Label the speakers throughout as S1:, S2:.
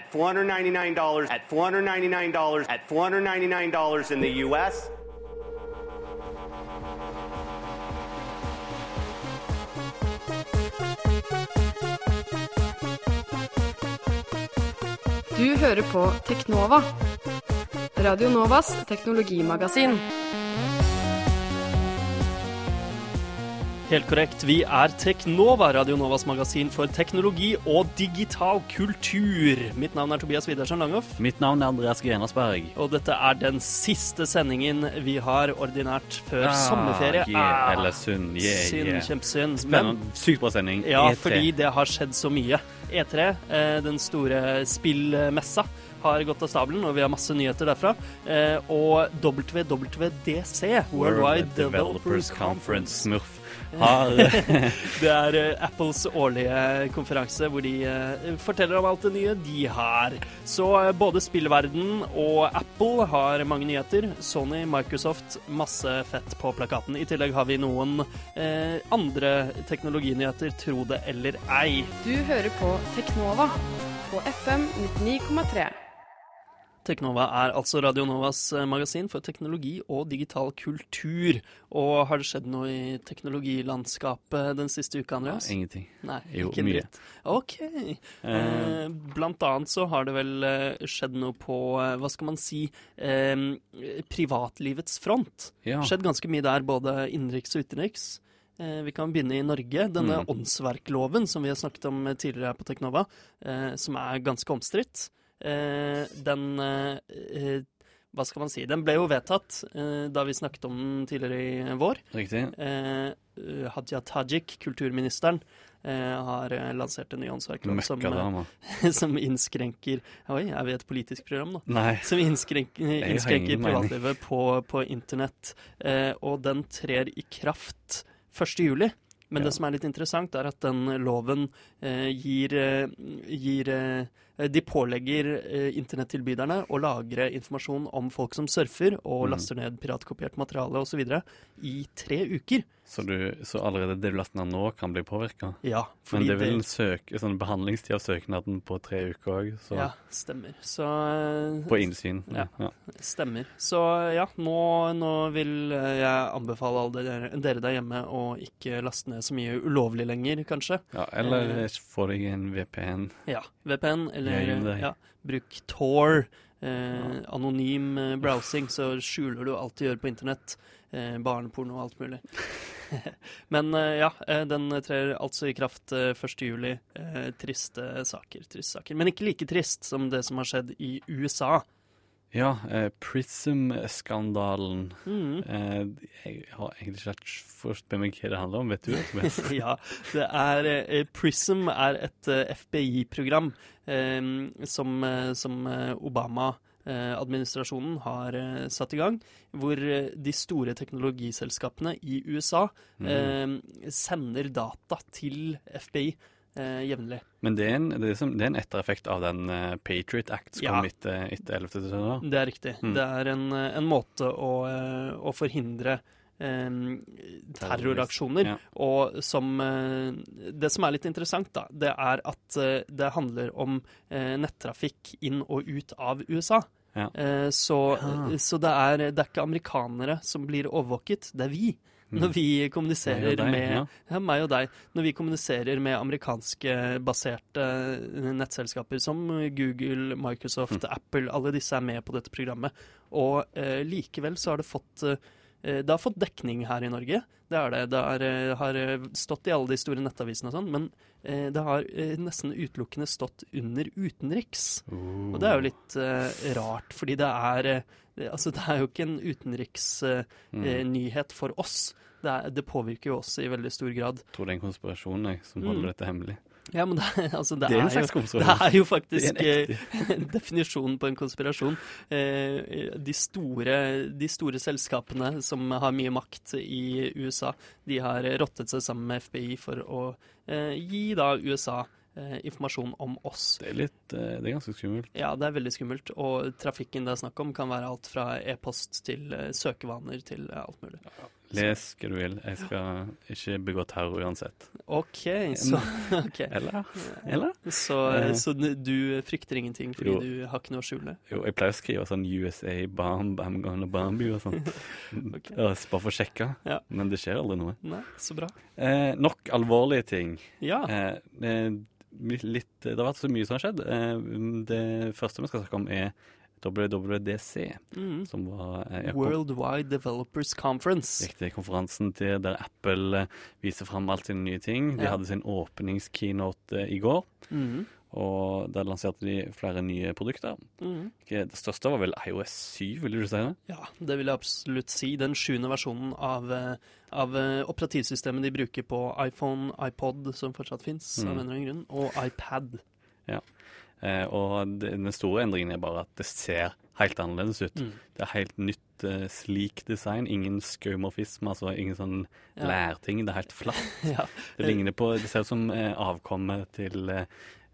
S1: at $499 at $499 at $499 in the US.
S2: Du hører på Teknova. Radio Novas teknologimagasin.
S3: Helt korrekt. Vi er Teknova, Radio Novas magasin for teknologi og digital kultur. Mitt navn er Tobias Widersen Langhoff,
S4: Mitt navn er Andreas Grenasberg.
S3: og dette er den siste sendingen vi har ordinært før sommerferie.
S4: Ah, Yeah,
S3: Ah,
S4: sunn, Yeah,
S3: synd,
S4: yeah.
S3: kjempesynd.
S4: Spennende. Sykt bra sending.
S3: ja,
S4: E3.
S3: fordi det har skjedd så mye. E3, eh, den store spillmessa, har gått av stabelen, og vi har masse nyheter derfra. Eh, og WWDC, Worldwide Developers Conference,
S4: Smurf, har
S3: Det er eh, Apples årlige konferanse hvor de eh, forteller om alt det nye de har. Så eh, både spillverden og Apple har mange nyheter. Sony, Microsoft, masse fett på plakaten. I tillegg har vi noen eh, andre teknologinyheter, tro det eller ei.
S2: Du hører på Teknova på FM 99,3.
S3: Teknova er altså Radio Novas eh, magasin for teknologi og digital kultur. Og har det skjedd noe i teknologilandskapet den siste uka, Andreas?
S4: Ingenting.
S3: Nei,
S4: Jo,
S3: ikke
S4: mye.
S3: dritt. OK. Eh, blant annet så har det vel eh, skjedd noe på, eh, hva skal man si, eh, privatlivets front.
S4: Ja.
S3: Skjedd ganske mye der, både innenriks og utenriks. Vi kan begynne i Norge. Denne
S4: Mm.
S3: åndsverkloven som vi har snakket om tidligere her på Teknova, eh, som er ganske omstridt, den eh, eh, Hva skal man si? Den ble jo vedtatt eh, da vi snakket om den tidligere i vår.
S4: Riktig.
S3: Eh, Hadia Tajik, kulturministeren, eh, har eh, lansert en ny åndsverklov som, eh, som innskrenker Oi, er vi et politisk program nå?
S4: Nei.
S3: Som innskrenker, innskrenker privatlivet på, på internett. Eh, og den trer i kraft 1. juli. Men
S4: Ja.
S3: det som er litt interessant, er at den loven eh, gir, eh, gir eh, De pålegger eh, internettilbyderne å lagre informasjon om folk som surfer og
S4: Mm.
S3: laster ned piratkopiert materiale osv. i tre uker.
S4: Så, du, så allerede det du laster ned nå, kan bli påvirka?
S3: Ja,
S4: Men det er vel en søk, sånn behandlingstid av søknaden på tre uker òg, så
S3: Ja, stemmer. Så eh,
S4: På innsyn.
S3: Ja.
S4: Ja.
S3: Stemmer. Så ja, nå, nå vil eh, jeg anbefale alle dere, dere der hjemme å ikke laste ned så mye ulovlig lenger, kanskje.
S4: Ja, eller
S3: Eh.
S4: få deg en VPN.
S3: Ja, VPN, eller
S4: Glem
S3: ja, bruk Tor. Eh, anonym eh, browsing, så skjuler du alt du gjør på internett. Eh, barneporno og alt mulig. Men eh, ja, eh, den trer altså i kraft eh, 1. juli. Eh, triste saker, triste saker. Men ikke like trist som det som har skjedd i USA.
S4: Ja, eh, Prism-skandalen.
S3: Mm.
S4: Eh, jeg har egentlig ikke helt forstått meg hva det handler om, vet du? Tobias?
S3: ja, det er eh, Prism er et eh, FBI-program eh, som, eh, som Obama-administrasjonen har satt i gang, hvor de store teknologiselskapene i USA eh, sender data til FBI eh, jevnlig.
S4: Men det er, en, det, er som, det er en ettereffekt av den eh, Patriot Act som
S3: Ja.
S4: kom etter, etter 11. desember?
S3: Det er riktig.
S4: Mm.
S3: Det er en, eh, en måte å, eh, å forhindre eh, terroraksjoner.
S4: Ja.
S3: Og som eh, Det som er litt interessant, da, det er at eh, det handler om eh, nettrafikk inn og ut av USA.
S4: Ja.
S3: Eh, så så det, er, det er ikke amerikanere som blir overvåket, det er vi. Når vi kommuniserer
S4: deg,
S3: med
S4: ja.
S3: ja, meg og deg. Når vi kommuniserer med amerikanske baserte eh, nettselskaper som Google, Microsoft, Apple, alle disse er med på dette programmet. Og eh, likevel så har det fått eh, Det har fått dekning her i Norge. Det er det. Det er, eh, har eh, stått i alle de store nettavisene og sånn, men eh, det har eh, nesten utelukkende stått under utenriks. Og det er jo litt uh, rart, fordi det er uh, Altså, det er jo ikke en utenriksnyhet for oss. Det, er, det påvirker jo oss i veldig stor grad.
S4: Jeg tror det er en konspirasjon jeg, som
S3: Mm.
S4: holder dette hemmelig.
S3: Ja, men det, altså, det,
S4: Det er
S3: er, jo, det er jo faktisk
S4: er en
S3: eh, definisjonen på en konspirasjon. Eh, de, store, de store selskapene som har mye makt i USA, de har rottet seg sammen med FBI for å eh, gi da USA informasjon om oss.
S4: Det er litt Det er ganske skummelt.
S3: Ja, det er veldig skummelt. Og trafikken det er snakk om, kan være alt fra e-post til søkevaner til alt mulig.
S4: Les hva du vil. Jeg skal ikke begå terror uansett.
S3: OK, så ok.
S4: Eller? Eller?
S3: Så,
S4: Eh.
S3: så du frykter ingenting fordi
S4: Jo.
S3: du har ikke noe å skjule?
S4: Jo, jeg pleier å skrive sånn USA bomb, I'm gonna bomb you og sånn. okay. Bare for å sjekke.
S3: Ja.
S4: Men det skjer aldri noe.
S3: Nei, så bra.
S4: Eh, nok alvorlige ting.
S3: Ja.
S4: Eh, litt, det har vært så mye som har skjedd. Eh, det første vi skal snakke om, er WWDC,
S3: Mm.
S4: som var eh,
S3: Worldwide Developers Conference.
S4: Riktig. Konferansen til der Apple eh, viser fram alt sine nye ting. De
S3: Ja.
S4: hadde sin åpningskeynote eh, i går,
S3: Mm.
S4: og der lanserte de flere nye produkter.
S3: Mm.
S4: Det største var vel iOS 7, vil du si det?
S3: Ja, det vil jeg absolutt si. Den sjuende versjonen av, eh, av eh, operativsystemet de bruker på iPhone, iPod, som fortsatt fins, av
S4: Mm.
S3: en eller annen grunn, og iPad.
S4: Eh, og det, den store endringen er bare at det ser helt annerledes ut.
S3: Mm.
S4: Det er helt nytt, eh, slik design. Ingen skaumorfisme, altså ingen sånn
S3: Ja.
S4: lærting. Det er helt flatt.
S3: Ja.
S4: Det ligner på Det ser ut som eh, avkommet til eh,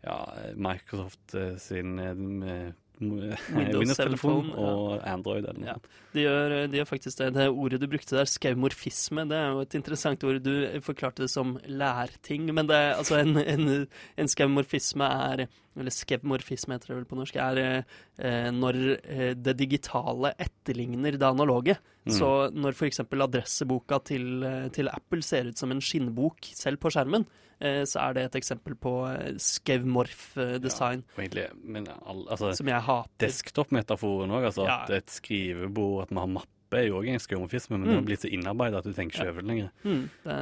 S4: ja, Microsoft eh, sin eh, Windows-telefon
S3: og ja.
S4: og Android eller noe.
S3: Ja. De gjør, de gjør faktisk det. Det ordet du brukte der, skaumorfisme, det er jo et interessant ord. Du forklarte det som lærting, men det er altså en, en, en skaumorfisme er Eller skevmorfisme heter det vel på norsk, er eh, når eh, det digitale etterligner det analoge.
S4: Mm.
S3: Så når f.eks. adresseboka til, eh, til Apple ser ut som en skinnbok selv på skjermen, eh, så er det et eksempel på eh, skevmorf-design
S4: Og egentlig, men all, altså,
S3: som jeg hater.
S4: Desktop-metaforen òg, altså
S3: Ja.
S4: at et skrivebord, at vi har mappe, er jo òg en skrømofisme, men det
S3: Mm.
S4: har blitt så innarbeida at du tenker ikke over det lenger.
S3: Mm, det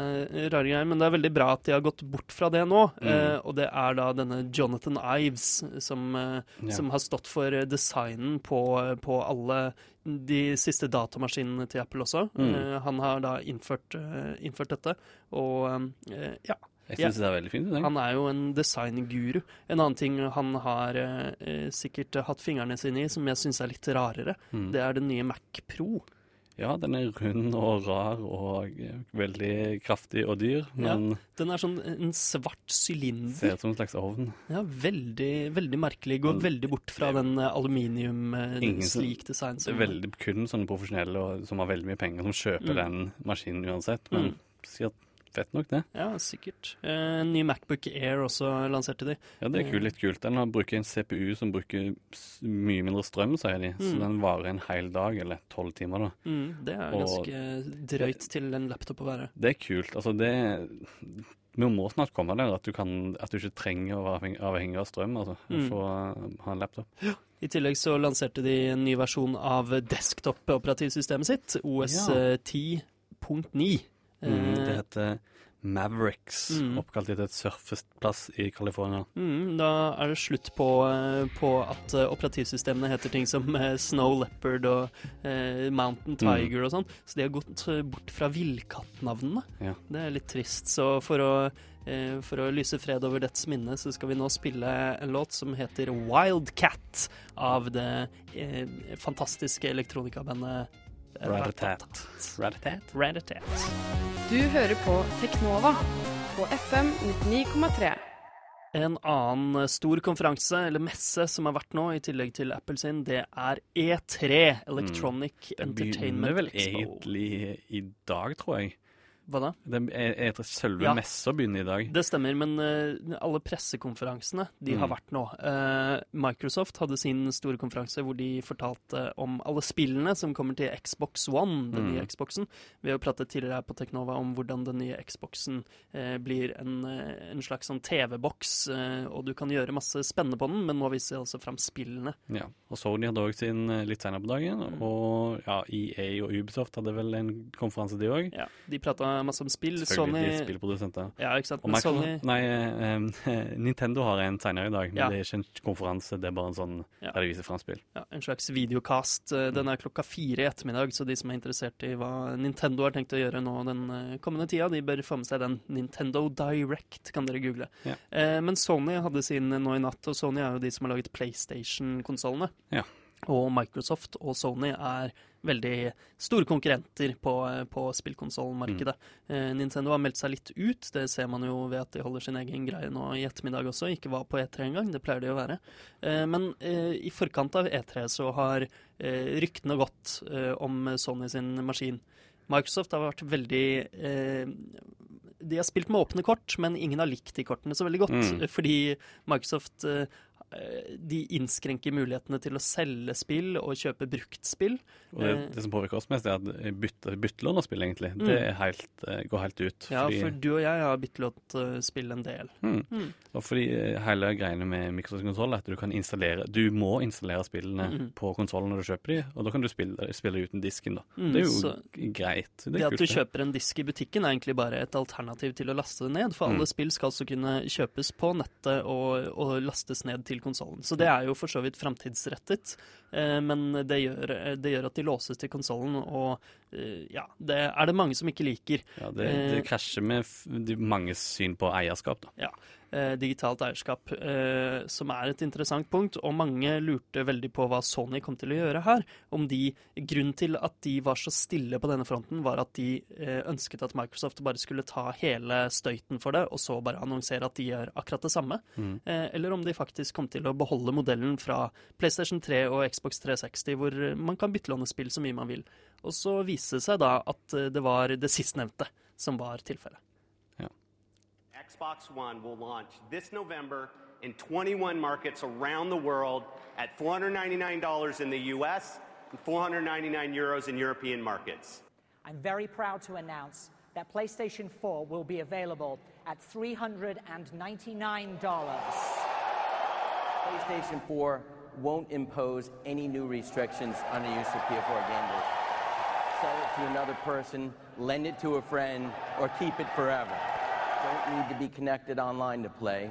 S3: er rare greier, men det er veldig bra at de har gått bort fra det nå.
S4: Mm.
S3: Eh, og det er da denne Jonathan Ives som, eh,
S4: Ja.
S3: som har stått for eh, designen på, på alle de siste datamaskinene til Apple også.
S4: Mm.
S3: Eh, han har da innført, eh, innført dette, og eh, ja.
S4: Jeg
S3: Ja.
S4: det er veldig fint.
S3: Han er jo en designguru. En annen ting han har eh, eh, sikkert hatt fingrene sine i, som jeg syns er litt rarere,
S4: Mm.
S3: det er den nye Mac Pro.
S4: Ja, den er rund og rar og eh, veldig kraftig og dyr, men
S3: Den er sånn en svart sylinder.
S4: ser ut som en slags ovn.
S3: Ja, veldig, veldig merkelig. Går
S4: Men
S3: veldig bort fra den eh, aluminium eh,
S4: Ingen som-
S3: slik design.
S4: Det
S3: Som,
S4: er veldig kun sånne profesjonelle og, som har veldig mye penger, som kjøper
S3: Mm.
S4: den maskinen uansett. Men
S3: Mm.
S4: sikkert fett nok, det.
S3: Ja, sikkert. Eh, En ny Macbook Air også lanserte de.
S4: Ja, det er kult, litt kult. Den bruker en CPU som bruker mye mindre strøm, sier de. Så
S3: Mm.
S4: den varer en hel dag, eller tolv timer, da.
S3: Mm, det er
S4: Og-
S3: ganske drøyt til en laptop å være.
S4: Det er kult. Altså, det Vi må snart komme der at du, kan, at du ikke trenger å være avhengig, av strøm, altså.
S3: Mm.
S4: For å ha en laptop.
S3: I tillegg så lanserte de en ny versjon av desktop-operativsystemet sitt, OS
S4: Ja.
S3: 10.9.
S4: Mm, det
S3: Eh,
S4: heter Mavericks,
S3: Mm.
S4: oppkalt etter et surfeplass i California.
S3: Mm, da er det slutt på, eh, på at eh, operativsystemene heter ting som Snow Leopard og eh, Mountain Tiger og sånn. Så de har gått bort fra villkattnavnene.
S4: Ja.
S3: Det er litt trist. Så for å, eh, for å lyse fred over dets minne, så skal vi nå spille en låt som heter Wildcat av det eh, fantastiske elektronikabandet
S4: Ratatat. Ratatat?
S3: Ratatat.
S2: Du hører på Teknova på FM 99,3.
S3: En annen stor konferanse, eller messe, som har vært nå, i tillegg til Apple sin, det er E3, Electronic
S4: Det
S3: Entertainment
S4: begynner vel
S3: Expo.
S4: egentlig i dag, tror jeg.
S3: Hva da?
S4: Det er, er, selve
S3: Ja.
S4: messa begynner i dag.
S3: Det stemmer, men uh, alle pressekonferansene de har
S4: Mm.
S3: vært nå. Uh, Microsoft hadde sin store konferanse hvor de fortalte om alle spillene som kommer til Xbox One, den
S4: Mm.
S3: nye Xboxen. Vi har jo pratet tidligere her på Teknova om hvordan den nye Xboxen uh, blir en, en slags sånn TV-boks, og du kan gjøre masse spennende på den, men nå viser de altså fram spillene.
S4: Ja. Og Sony hadde òg sin litt senere på dagen.
S3: Mm.
S4: Og ja, EA og Ubisoft hadde vel en konferanse, de òg.
S3: Ja, de prata masse om spill.
S4: Selvfølgelig
S3: Sony
S4: spillprodusenter.
S3: Ja, ikke sant. Men Sony
S4: nei, um, Nintendo har en senere i dag, men
S3: Ja.
S4: det er ikke en konferanse. Det er bare en sånn
S3: Ja.
S4: der de viser fram spill.
S3: ja, en slags videocast. Eh, Den er klokka fire i ettermiddag, så de som er interessert i hva Nintendo har tenkt å gjøre nå den eh, kommende tida, de bør få med seg den. Nintendo Direct kan dere google.
S4: Ja.
S3: Eh, men Sony hadde sin nå i natt, og Sony er jo de som har laget PlayStation-konsollene.
S4: Ja.
S3: Og Microsoft og Sony er veldig store konkurrenter på, på spillkonsollmarkedet. Eh, Nintendo har meldt seg litt ut, det ser man jo ved at de holder sin egen greie nå i ettermiddag også. Ikke var på E3 engang, det pleier de å være. Eh, men eh, i forkant av E3 så har ryktene gått om Sony sin maskin. Microsoft har vært veldig De har spilt med åpne kort, men ingen har likt de kortene så veldig godt.
S4: Mm.
S3: Fordi Microsoft de innskrenker mulighetene til å selge spill og kjøpe bruktspill.
S4: Og det,
S3: Eh,
S4: det som påvirker oss mest, er at bytte, byttelån av spill, egentlig. Det er helt, eh, går helt ut.
S3: Ja,
S4: fordi,
S3: for du og jeg har byttelånt spill en del.
S4: Mm.
S3: Mm.
S4: Og fordi eh, hele greiene med Microsoft konsoll er at du kan installere Du må installere spillene
S3: Mhm.
S4: på konsollen når du kjøper de, og da kan du spille, spille uten disken, da.
S3: Mm,
S4: det er jo
S3: så
S4: greit. Det
S3: Det at du
S4: det.
S3: kjøper en disk i butikken er egentlig bare et alternativ til å laste det ned, for alle
S4: Mm.
S3: spill skal altså kunne kjøpes på nettet og, og lastes ned til konsollen. Så det er jo for så vidt framtidsrettet, eh, men det gjør, det gjør at de låses til konsollen, og eh, ja, det er det mange som ikke liker.
S4: Ja, det, det
S3: Eh,
S4: krasjer med de manges syn på eierskap, da.
S3: Ja, digitalt eierskap, eh, som er et interessant punkt. Og mange lurte veldig på hva Sony kom til å gjøre her. Om de, Grunnen til at de var så stille på denne fronten, var at de eh, ønsket at Microsoft bare skulle ta hele støyten for det, og så bare annonsere at de gjør akkurat det samme.
S4: Mm.
S3: Eh, eller om de faktisk kom til å beholde modellen fra PlayStation 3 og Xbox 360, hvor man kan byttelåne spill så mye man vil. Og så viste det seg da at eh, det var det sistnevnte som var tilfellet.
S1: Xbox One will launch this November in 21 markets around the world at $499 in the US and 499 euros in European markets.
S5: I'm very proud to announce that PlayStation 4 will be available at $399.
S6: PlayStation 4 won't impose any new restrictions on the use of PS4 gamers. Sell it to another person, lend it to a friend, or keep it forever. Don't need to be connected online to play.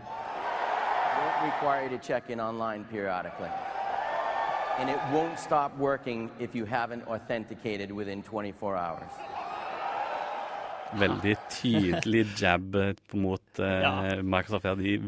S6: Won't require you to check in online periodically. And it won't stop working if you haven't authenticated within 24 hours.
S4: Veldig tydelig jab mot eh,
S3: Ja.
S4: Microsoft. Ja, de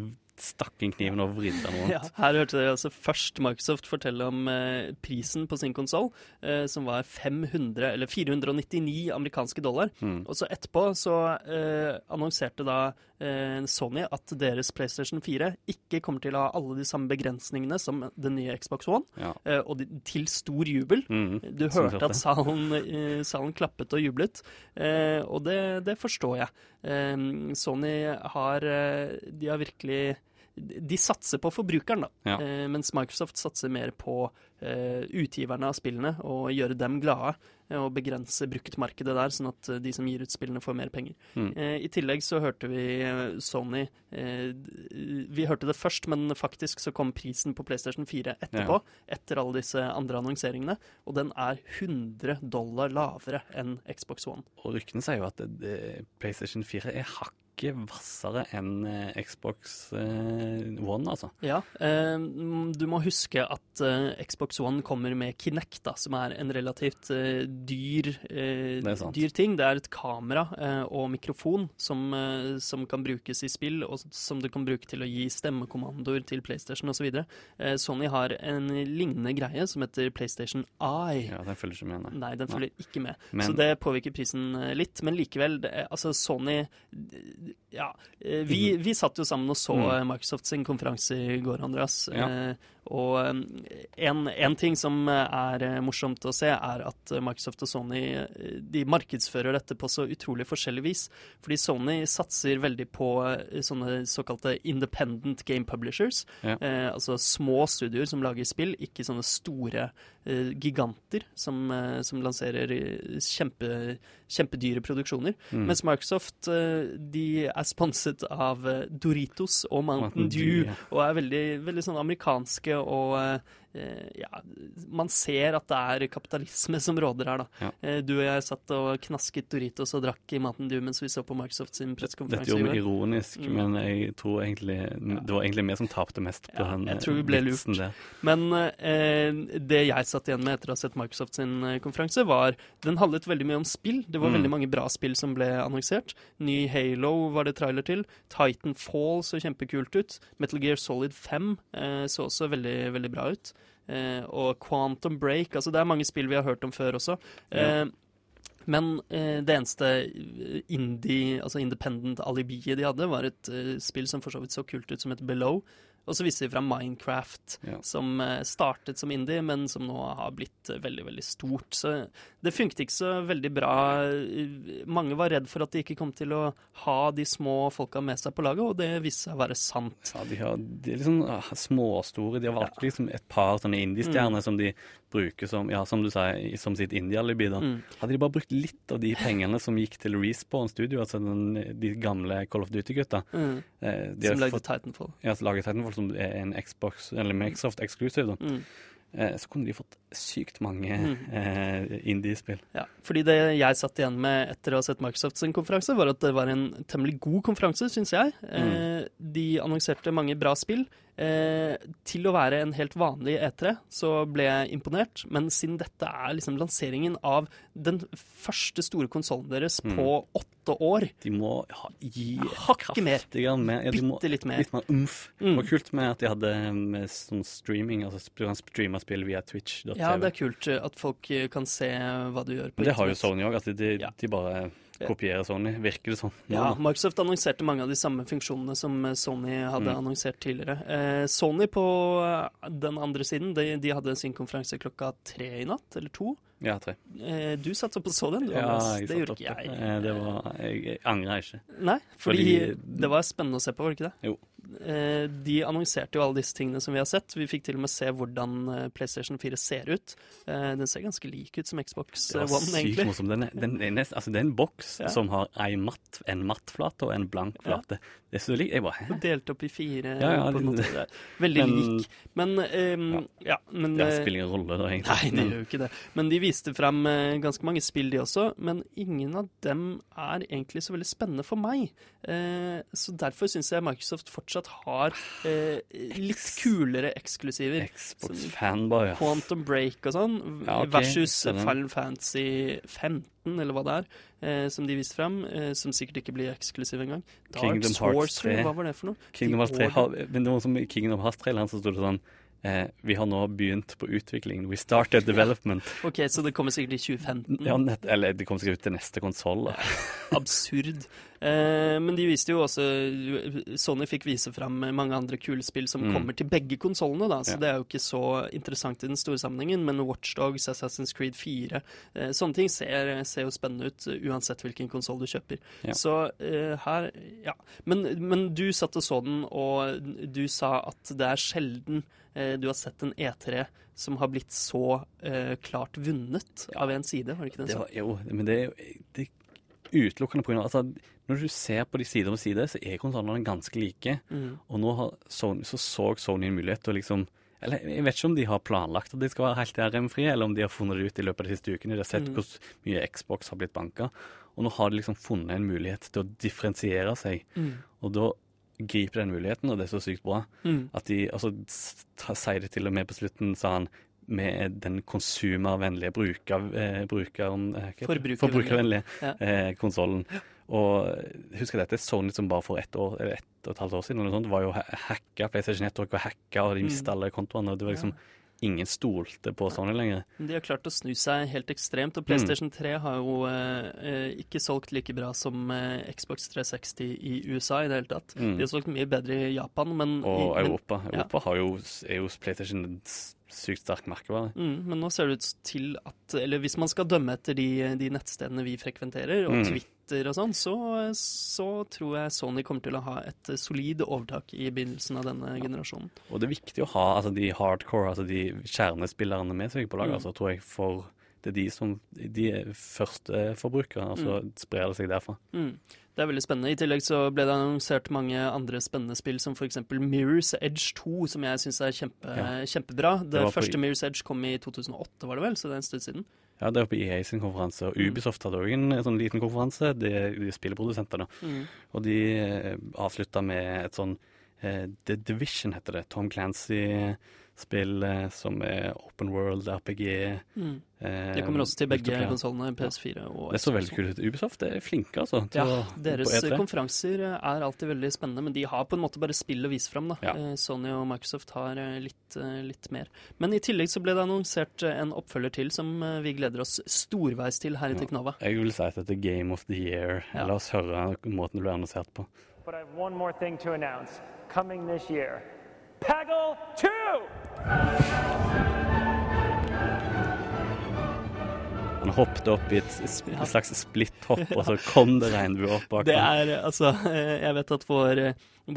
S4: stakk inn kniven og vridde den rundt.
S3: Ja, her hørte dere altså først Microsoft fortelle om eh, prisen på sin konsoll, eh, som var 500, eller 499 amerikanske dollar.
S4: Mm.
S3: Og så etterpå så eh, annonserte da eh, Sony at deres PlayStation 4 ikke kommer til å ha alle de samme begrensningene som den nye Xbox One,
S4: Ja.
S3: eh, og de, til stor jubel.
S4: Mm,
S3: Du hørte at salen, eh, salen klappet og jublet, eh, og det, det forstår jeg. Eh, Sony har De har virkelig De satser på forbrukeren, da.
S4: Ja.
S3: Eh, mens Microsoft satser mer på eh, utgiverne av spillene og gjøre dem glade. eh, Og begrense bruktmarkedet der, sånn at eh, de som gir ut spillene, får mer penger.
S4: Mm.
S3: Eh, I tillegg så hørte vi eh, Sony eh, Vi hørte det først, men faktisk så kom prisen på PlayStation 4 etterpå. Etter alle disse andre annonseringene. Og den er 100 dollar lavere enn Xbox One.
S4: Og ryktene sier jo at det, det, PlayStation 4 er hakket hvassere enn eh, Xbox eh, One, altså.
S3: Ja, eh, du må huske at Xbox One kommer med Kinect, da, som er en relativt dyr, dyr ting. Det er et kamera og mikrofon som, som kan brukes i spill, og som du kan bruke til å gi stemmekommandoer til PlayStation osv. Sony har en lignende greie som heter PlayStation Eye.
S4: Ja, Den følger ikke med, nei.
S3: Nei, den
S4: Nei.
S3: følger ikke med.
S4: Men-
S3: Så det påvirker prisen litt. Men likevel, det, altså Sony Ja. eh, Vi, vi satt jo sammen og så eh, Microsoft sin konferanse i går, Andreas.
S4: Ja.
S3: Eh, og eh, en, en ting som er eh, morsomt å se, er at Microsoft og Sony eh, de markedsfører dette på så utrolig forskjellig vis. Fordi Sony satser veldig på eh, sånne såkalte independent game publishers.
S4: Ja.
S3: Eh, altså små studioer som lager spill, ikke sånne store eh, giganter som, eh, som lanserer kjempe, kjempedyre produksjoner.
S4: Mm.
S3: Mens Microsoft de er sponset av Doritos og Mountain
S4: Mountain
S3: Dew,
S4: Dew, ja.
S3: og er veldig, veldig sånn amerikanske og eh, ja, man ser at det er kapitalisme som råder her, da.
S4: Ja.
S3: Eh, Du og jeg satt og knasket Doritos og drakk i maten du mens vi så på Microsoft sin
S4: Dette
S3: pressekonferanse
S4: gjorde
S3: i
S4: vi ironisk,
S3: Mm.
S4: men jeg tror egentlig det var egentlig vi som tapte mest på
S3: Ja,
S4: den
S3: jeg tror vi ble lurt.
S4: der.
S3: Men eh, det jeg satt igjen med etter å ha sett Microsoft sin eh, konferanse, var Den handlet veldig mye om spill. Det var
S4: Mm.
S3: veldig mange bra spill som ble annonsert. Ny Halo var det trailer til. Titanfall så kjempekult ut. Metal Gear Solid 5 eh, så også veldig, veldig bra ut. Eh, og Quantum Break. Altså det er mange spill vi har hørt om før også.
S4: Ja.
S3: Eh, men eh, det eneste indie, altså independent alibiet de hadde, var et eh, spill som for så vidt så kult ut som et Below. Og så viser de fram Minecraft,
S4: Ja.
S3: som eh, startet som indie, men som nå har blitt eh, veldig, veldig stort. Så det funket ikke så veldig bra. Mange var redd for at de ikke kom til å ha de små folka med seg på laget, og det viste seg å være sant.
S4: Ja, de, har, de er liksom ah, småstore. De har valgt liksom et par sånne indiestjerner mm. som de bruker som ja, som du sa, som sitt indie-alibi. Mm. Hadde de bare brukt litt av de pengene som gikk til Respawn Studio, altså den, de gamle Call of Duty-gutta
S3: Mm.
S4: eh,
S3: Som
S4: har
S3: lagde
S4: fått-
S3: Titanfall.
S4: Ja, som laget Titanfall som er en Xbox, eller Microsoft Exclusive, da.
S3: Mm.
S4: Eh, så kunne de fått sykt mange eh, indie-spill.
S3: Ja, fordi det jeg satt igjen med etter å ha sett Microsoft sin konferanse, var at det var en temmelig god konferanse, syns jeg. Eh, de annonserte mange bra spill. Eh, til å være en helt vanlig E3 så ble jeg imponert, men siden dette er liksom lanseringen av den første store konsollen deres på åtte år
S4: De må ha, gi
S3: Hakket mer.
S4: mer. Ja, de
S3: Bitte litt mer.
S4: Litt mer umf. Det
S3: Mm.
S4: var kult med at de hadde med sånn streaming, altså streame spill via Twitch.tv.
S3: Ja, det er kult eh, at folk eh, kan se hva du gjør på
S4: Men det har jo. Sony òg. Altså de,
S3: Ja.
S4: de bare kopierer Sony, virker det sånn. nå,
S3: Ja. Microsoft annonserte mange av de samme funksjonene som eh, Sony hadde
S4: Mm.
S3: annonsert tidligere. Eh, Sony på eh, den andre siden, de, de hadde sin konferanse klokka tre i natt, eller to.
S4: Ja, tre.
S3: Eh, du og så den, du,
S4: Ja,
S3: Anders.
S4: jeg
S3: det gjorde ikke jeg.
S4: Eh, Det var, jeg, angrer ikke.
S3: Nei, fordi,
S4: Fordi-
S3: det var spennende å se på, var det ikke det?
S4: Jo.
S3: Eh, de annonserte jo alle disse tingene som vi har sett. Vi fikk til og med se hvordan PlayStation 4 ser ut. Eh, den ser ganske lik ut som Xbox
S4: Det
S3: eh,
S4: var
S3: One,
S4: sykt morsomt. Den er, den er nest, altså det er en boks
S3: Ja.
S4: som har ei matt, en mattflate og en blank
S3: Ja.
S4: Det er så likt. Jeg bare Hæ?
S3: Delt opp i fire.
S4: Ja, ja,
S3: på en måte. Veldig
S4: Men-
S3: lik. Men um, ja. men
S4: Det
S3: eh,
S4: spiller ingen rolle, da, egentlig.
S3: Nei, det gjør jo ikke det. Men de viste frem eh, ganske mange spill, de også. Men ingen av dem er egentlig så veldig spennende for meg. Uh, så derfor syns jeg Microsoft fortsatt har uh, litt kulere eksklusiver.
S4: Xbox-fanboy, ja.
S3: Quantum Break og sånn,
S4: Ja, okay.
S3: versus. Final Fantasy 15, eller hva det er, eh, som de viste frem, eh, som sikkert ikke blir eksklusiv engang. Dark
S4: Kingdom Hearts
S3: Sorcery,
S4: 3.
S3: hva var det for noe?
S4: Kingdom Hearts 3
S3: Order.
S4: men det var som Kingdom Hearts-traileren han sto det sånn eh, Vi har nå begynt på utviklingen. We started development.
S3: Ok, så det kommer sikkert i 2015.
S4: Ja, nett, eller det kommer sikkert ut til neste konsoll.
S3: absurd. Eh, men de viste jo også Sony fikk vise fram mange andre kule spill som
S4: Mm.
S3: kommer til begge konsollene, da, så
S4: Ja.
S3: det er jo ikke så interessant i den store sammenhengen. Men Watchdogs, Assassin's Creed 4, eh, sånne ting ser, ser jo spennende ut eh, uansett hvilken konsoll du kjøper.
S4: Ja.
S3: Så eh, her Ja. Men, men du satt og så den, og du sa at det er sjelden du har sett en E3 som har blitt så eh, klart vunnet av en side, var det ikke det?
S4: Det var, jo, men det det er utelukkende av altså, Når du ser på de side om side, så er konsollene ganske like.
S3: Mm.
S4: Og nå har Sony, så så Sony en mulighet til å liksom Eller jeg vet ikke om de har planlagt at de skal være helt RM-frie, eller om de har funnet det ut i løpet av de siste ukene. De har sett
S3: Mm.
S4: hvor mye Xbox har blitt banka. Og nå har de liksom funnet en mulighet til å differensiere seg.
S3: Mm.
S4: Og da griper den muligheten, og det er så sykt bra.
S3: Mm.
S4: At de altså, sier det til og med på slutten, sa han, med den konsumervennlige bruker, eh, brukeren eh?
S3: Forbrukervennlige. Ja.
S4: eh, konsollen. Og husk at dette Sony som bare for ett år, eller ett og et halvt år siden eller noe sånt, var jo hacka. PlayStation Network var hacka, og de
S3: Mm.
S4: mista alle kontoene. og Det var liksom Ingen stolte på Sony lenger.
S3: De har klart å snu seg helt ekstremt,
S4: Mm.
S3: og PlayStation 3 har jo eh, eh, ikke solgt like bra som eh, Xbox 360 i USA i det hele tatt.
S4: Mm.
S3: De har solgt mye bedre i Japan, men
S4: Og
S3: i, men,
S4: Europa.
S3: ja.
S4: Europa har jo, er jo PlayStation sykt sterk merkevare.
S3: mm, men nå ser det ut til at Eller hvis man skal dømme etter de, de nettstedene vi frekventerer, og
S4: Mm.
S3: Twitter og sånn, så, så tror jeg Sony kommer til å ha et solid overtak i begynnelsen av denne generasjonen.
S4: Og det er viktig å ha altså, de hardcore, altså de kjernespillerne med seg på laget.
S3: Mm.
S4: Altså, tror jeg, for det er de som De er førsteforbrukere, og så sprer det seg derfra.
S3: Mm. Det er veldig spennende. I tillegg så ble det annonsert mange andre spennende spill, som f.eks. Mirror's Edge 2, som jeg syns er kjempe,
S4: Ja.
S3: kjempebra. Det,
S4: var på-
S3: første Mirror's Edge kom i 2008, var det vel? Så det er en stund siden.
S4: Ja, det er på EA sin konferanse, og
S3: Mm.
S4: Ubisoft hadde òg en sånn liten konferanse. De, de spillprodusentene.
S3: Mm.
S4: Og de eh, avslutta med et sånn The Division, heter det. Tom Clancy-spill eh, som er open world, RPG.
S3: Mm.
S4: Eh,
S3: Det kommer også til begge konsollene, PS4 og
S4: Det så veldig kult ut. Ubisoft er flinke, altså.
S3: Ja, deres
S4: E3.
S3: konferanser er alltid veldig spennende, men de har på en måte bare spill å vise fram. Da.
S4: Ja.
S3: Eh, Sony og Microsoft har eh, litt, eh, litt mer. Men i tillegg så ble det annonsert eh, en oppfølger til som eh, vi gleder oss storveis til her i
S4: Ja.
S3: Teknova.
S4: Jeg vil si at dette er Game of the Year.
S3: Ja.
S4: La oss høre måten det ble annonsert på.
S7: But I have one more thing to announce. Coming this year,
S5: Peggle 2!
S4: Han hoppet opp i et sp slags splitthopp, og så kom det regnbue opp bak
S3: Det
S4: ham.
S3: er altså Jeg vet at vår,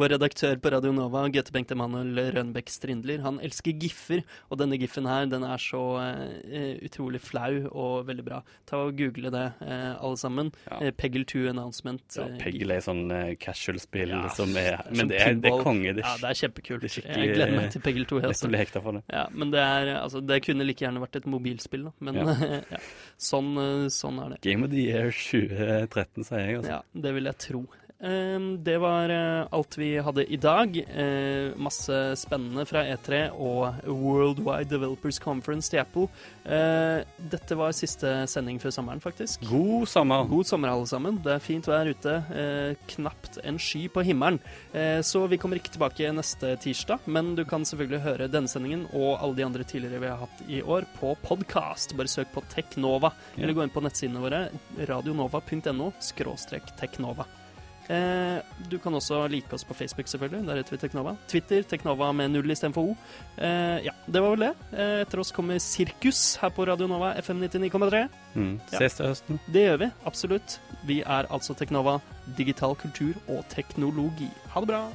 S3: vår redaktør på Radio Nova, Gøte Bengt Emanuel Rønbeck Strindler, han elsker giffer, og denne giffen her, den er så uh, utrolig flau og veldig bra. Ta og Google det, uh, alle sammen.
S4: Ja.
S3: Eh, Peggle 2 Announcement.
S4: Ja,
S3: eh,
S4: Peggle er sånn eh, casual-spill
S3: Ja,
S4: som er
S3: som
S4: det er, det er konge. Det
S3: Ja, det er kjempekult.
S4: det er
S3: jeg gleder
S4: eh,
S3: meg til Peggle 2.
S4: Jeg,
S3: Altså.
S4: det.
S3: Ja, men det er altså Det kunne like gjerne vært et mobilspill, da. Men
S4: Ja.
S3: ja. Sånn, eh, sånn er det.
S4: Game of the Year 2013, sier jeg. Altså.
S3: Ja, det vil jeg tro. Ehm, det var eh, alt vi hadde i dag. Eh, masse spennende fra E3 og Worldwide Developers Conference til Apple. Eh, dette var siste sending før sommeren, faktisk.
S4: God sommer!
S3: God sommer, alle sammen. Det er fint vær ute. Knapt en sky på himmelen. Så vi kommer ikke tilbake neste tirsdag, men du kan selvfølgelig høre denne sendingen og alle de andre tidligere vi har hatt i år, på podkast. Bare søk på Teknova, eller gå inn på nettsidene våre, radionova.no skråstrek teknova. Eh, du kan også like oss på Facebook, selvfølgelig. Der heter vi Teknova. Twitter, Teknova med null istedenfor O. Eh, ja, det var vel det. Eh, etter oss kommer Sirkus her på Radio Nova FM 99,3.
S4: Mm.
S3: Ja.
S4: Ses til høsten.
S3: Det gjør vi, absolutt. Vi er altså Teknova, digital kultur og teknologi. Ha det bra!